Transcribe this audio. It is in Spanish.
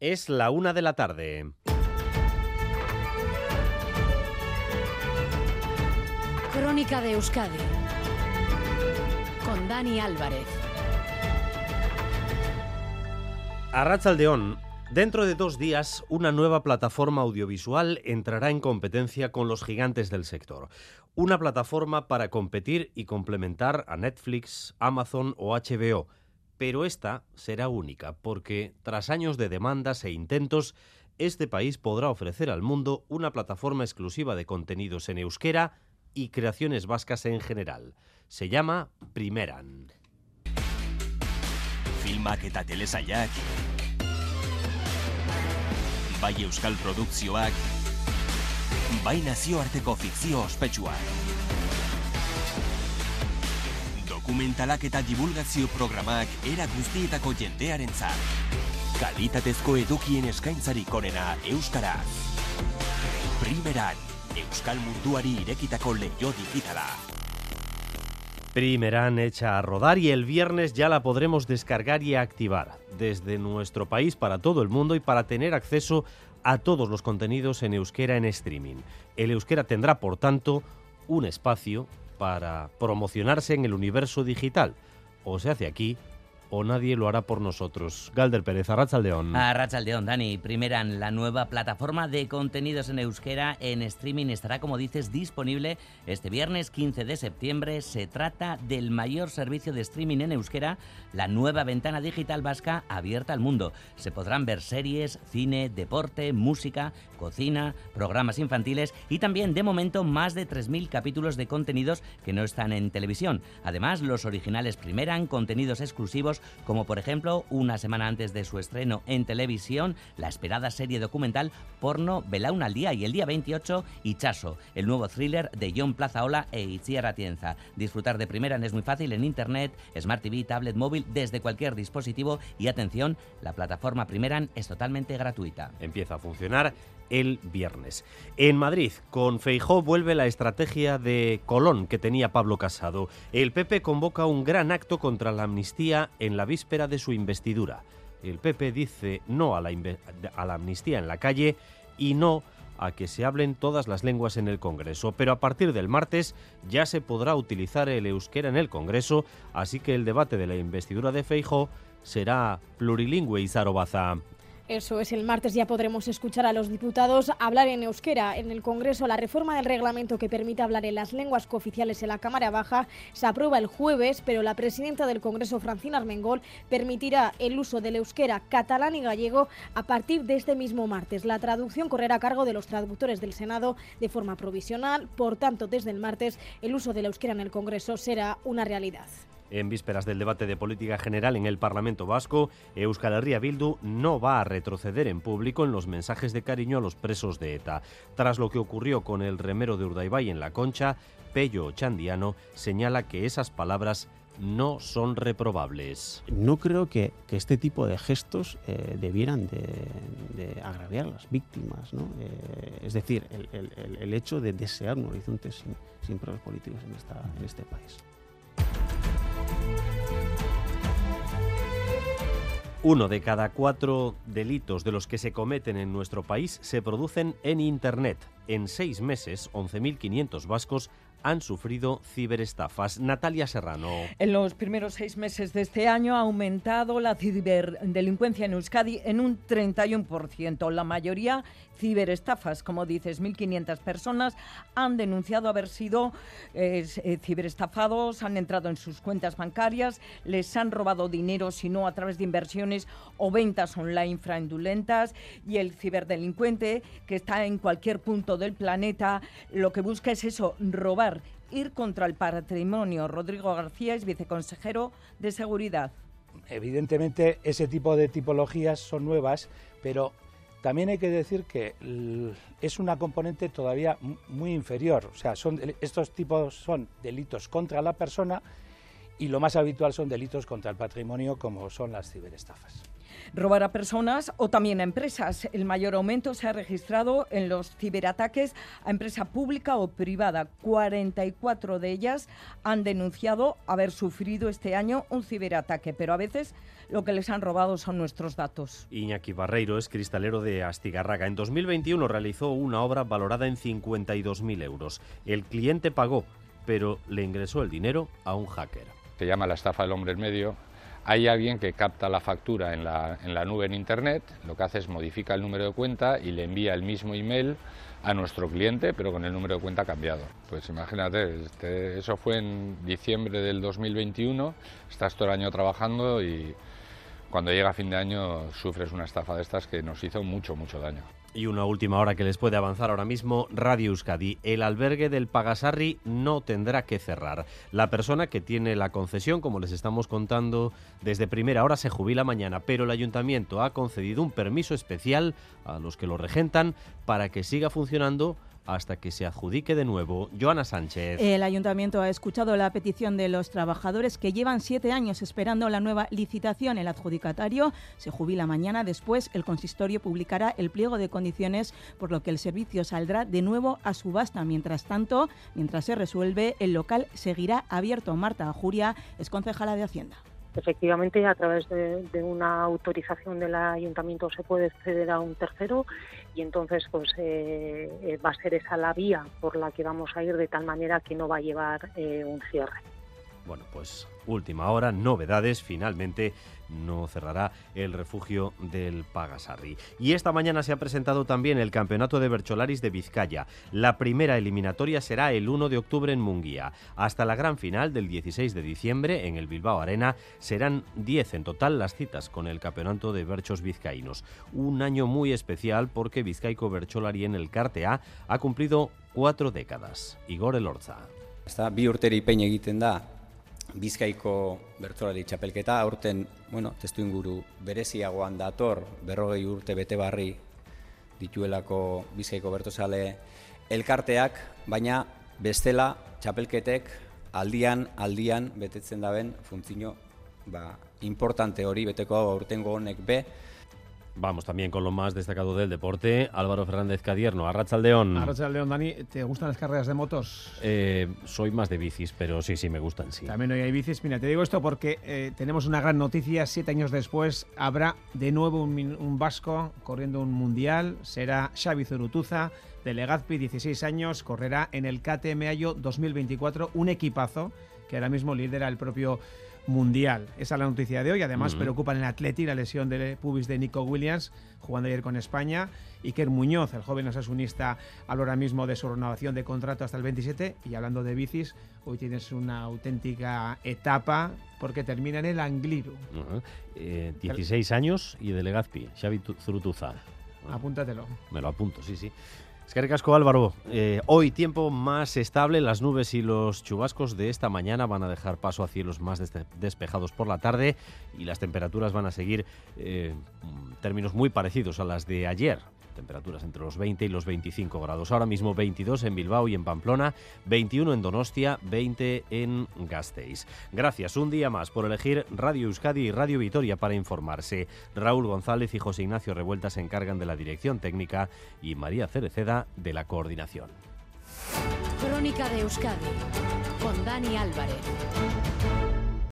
Es la una de la tarde. Crónica de Euskadi con Dani Álvarez. Arrachaldeón. Dentro de dos días, una nueva plataforma audiovisual entrará en competencia con los gigantes del sector. Una plataforma para competir y complementar a Netflix, Amazon o HBO. Pero esta será única, porque tras años de demandas e intentos, este país podrá ofrecer al mundo una plataforma exclusiva de contenidos en euskera y creaciones vascas en general. Se llama Primeran. Filmak eta telesailak Bai euskal produkzioak Bai nazioarteko fikzio ospetsuak Dokumentalak eta divulgazio programak era guztietako jendearentzat Kalitatezko edukien eskaintzarik onena euskaraz. Primeran, euskal munduari irekitako leio digitala. Primeran hecha a rodar y el viernes ya la podremos descargar y activar. Desde nuestro país para todo el mundo y para tener acceso a todos los contenidos en euskera en streaming. El euskera tendrá, por tanto, un espacio para promocionarse en el universo digital. O se hace aquí o nadie lo hará por nosotros. Galder Pérez, Arrachaldeón. Arrachaldeón, Dani. Primeran, la nueva plataforma de contenidos en euskera en streaming estará, como dices, disponible este viernes 15 de septiembre. Se trata del mayor servicio de streaming en euskera, la nueva ventana digital vasca abierta al mundo. Se podrán ver series, cine, deporte, música, cocina, programas infantiles y también, de momento, más de 3.000 capítulos de contenidos que no están en televisión. Además, los originales Primeran, contenidos exclusivos como por ejemplo una semana antes de su estreno en televisión, la esperada serie documental Porno Belaun al día y el día 28 Ichaso, el nuevo thriller de John Plazaola e Itziar Atienza. Disfrutar de Primeran es muy fácil en internet, Smart TV, tablet, móvil, desde cualquier dispositivo y atención, la plataforma Primeran es totalmente gratuita. Empieza a funcionar el viernes. En Madrid, con Feijó vuelve la estrategia de Colón que tenía Pablo Casado. El PP convoca un gran acto contra la amnistía en la víspera de su investidura. El PP dice no a la, amnistía en la calle y no a que se hablen todas las lenguas en el Congreso, pero a partir del martes ya se podrá utilizar el euskera en el Congreso, así que el debate de la investidura de Feijó será plurilingüe y zarobaza. Eso es, el martes ya podremos escuchar a los diputados hablar en euskera. En el Congreso, la reforma del reglamento que permite hablar en las lenguas cooficiales en la Cámara Baja se aprueba el jueves, pero la presidenta del Congreso, Francina Armengol, permitirá el uso del euskera catalán y gallego a partir de este mismo martes. La traducción correrá a cargo de los traductores del Senado de forma provisional. Por tanto, desde el martes, el uso del euskera en el Congreso será una realidad. En vísperas del debate de política general en el Parlamento Vasco, Euskal Herria Bildu no va a retroceder en público en los mensajes de cariño a los presos de ETA. Tras lo que ocurrió con el remero de Urdaibai en La Concha, Pello Chandiano señala que esas palabras no son reprobables. No creo que, que este tipo de gestos eh, debieran de, agraviar a las víctimas. ¿no? Eh, es decir, el, el, hecho de desear un horizonte sin, sin pruebas políticos en, esta, en este país. Uno de cada cuatro delitos de los que se cometen en nuestro país se producen en Internet. En seis meses, 11.500 vascos han sufrido ciberestafas. Natalia Serrano. En los primeros seis meses de este año ha aumentado la ciberdelincuencia en Euskadi en un 31%. La mayoría ciberestafas, como dices, 1.500 personas han denunciado haber sido eh, ciberestafados, han entrado en sus cuentas bancarias, les han robado dinero, si no a través de inversiones o ventas online fraudulentas y el ciberdelincuente que está en cualquier punto del planeta lo que busca es eso, robar, ir contra el patrimonio. Rodrigo García es viceconsejero de Seguridad. Evidentemente ese tipo de tipologías son nuevas, pero también hay que decir que es una componente todavía muy inferior. O sea, estos tipos son delitos contra la persona y lo más habitual son delitos contra el patrimonio como son las ciberestafas. Robar a personas o también a empresas. El mayor aumento se ha registrado en los ciberataques a empresa pública o privada. 44 de ellas han denunciado haber sufrido este año un ciberataque, pero a veces lo que les han robado son nuestros datos. Iñaki Barreiro es cristalero de Astigarraga. En 2021 realizó una obra valorada en 52.000 euros. El cliente pagó, pero le ingresó el dinero a un hacker. Se llama la estafa del hombre en medio. Hay alguien que capta la factura en la, en la nube en Internet, lo que hace es modifica el número de cuenta y le envía el mismo email a nuestro cliente, pero con el número de cuenta cambiado. Pues imagínate, este, eso fue en diciembre del 2021, estás todo el año trabajando y cuando llega fin de año sufres una estafa de estas que nos hizo mucho, mucho daño. Y una última hora que les puede avanzar ahora mismo, Radio Euskadi. El albergue del Pagasarri no tendrá que cerrar. La persona que tiene la concesión, como les estamos contando, desde primera hora se jubila mañana, pero el ayuntamiento ha concedido un permiso especial a los que lo regentan para que siga funcionando hasta que se adjudique de nuevo. Joana Sánchez. El ayuntamiento ha escuchado la petición de los trabajadores que llevan siete años esperando la nueva licitación. El adjudicatario se jubila mañana. Después, el consistorio publicará el pliego de condiciones, por lo que el servicio saldrá de nuevo a subasta. Mientras tanto, mientras se resuelve, el local seguirá abierto. Marta Juria es concejala de Hacienda. Efectivamente, a través de, una autorización del ayuntamiento se puede acceder a un tercero y entonces pues eh, eh, va a ser esa la vía por la que vamos a ir de tal manera que no va a llevar eh, un cierre. Bueno, pues última hora, novedades, finalmente no cerrará el refugio del Pagasarri. Y esta mañana se ha presentado también el Campeonato de Bercholaris de Vizcaya. La primera eliminatoria será el 1 de octubre en Munguía. Hasta la gran final del 16 de diciembre en el Bilbao Arena serán 10 en total las citas con el Campeonato de Berchos Vizcaínos. Un año muy especial porque Vizcaico Bercholari en el Carte A ha cumplido cuatro décadas. Igor Elorza. Hasta bi urteri Bizkaiko bertsolari txapelketa, aurten, bueno, testu inguru bereziagoan dator, berrogei urte bete barri dituelako Bizkaiko bertosale elkarteak, baina bestela txapelketek aldian, aldian betetzen daben funtzio ba, importante hori beteko aurtengo honek be, Vamos también con lo más destacado del deporte. Álvaro Fernández Cadierno, Arrachaldeón. Arrachaldeón, Dani, ¿te gustan las carreras de motos? Eh, soy más de bicis, pero sí, sí, me gustan, sí. También hoy hay bicis. Mira, te digo esto porque eh, tenemos una gran noticia. Siete años después habrá de nuevo un, un vasco corriendo un mundial. Será Xavi Zurutuza, de Legazpi, 16 años. Correrá en el KTM Ayo 2024. Un equipazo que ahora mismo lidera el propio mundial. Esa es la noticia de hoy. Además, uh -huh. preocupa en el Atleti la lesión de pubis de Nico Williams, jugando ayer con España. Iker Muñoz, el joven osasunista, habla ahora mismo de su renovación de contrato hasta el 27. Y hablando de bicis, hoy tienes una auténtica etapa porque termina en el Angliru. Uh -huh. eh, 16 años y de Legazpi, Xavi Zurutuza. Apúntatelo. Me lo apunto, sí, sí. Que Casco Álvaro, eh, hoy tiempo más estable, las nubes y los chubascos de esta mañana van a dejar paso a cielos más despejados por la tarde y las temperaturas van a seguir eh, términos muy parecidos a las de ayer. Temperaturas entre los 20 y los 25 grados. Ahora mismo 22 en Bilbao y en Pamplona, 21 en Donostia, 20 en Gasteiz. Gracias un día más por elegir Radio Euskadi y Radio Vitoria para informarse. Raúl González y José Ignacio Revuelta se encargan de la dirección técnica y María Cereceda de la coordinación. Crónica de Euskadi con Dani Álvarez.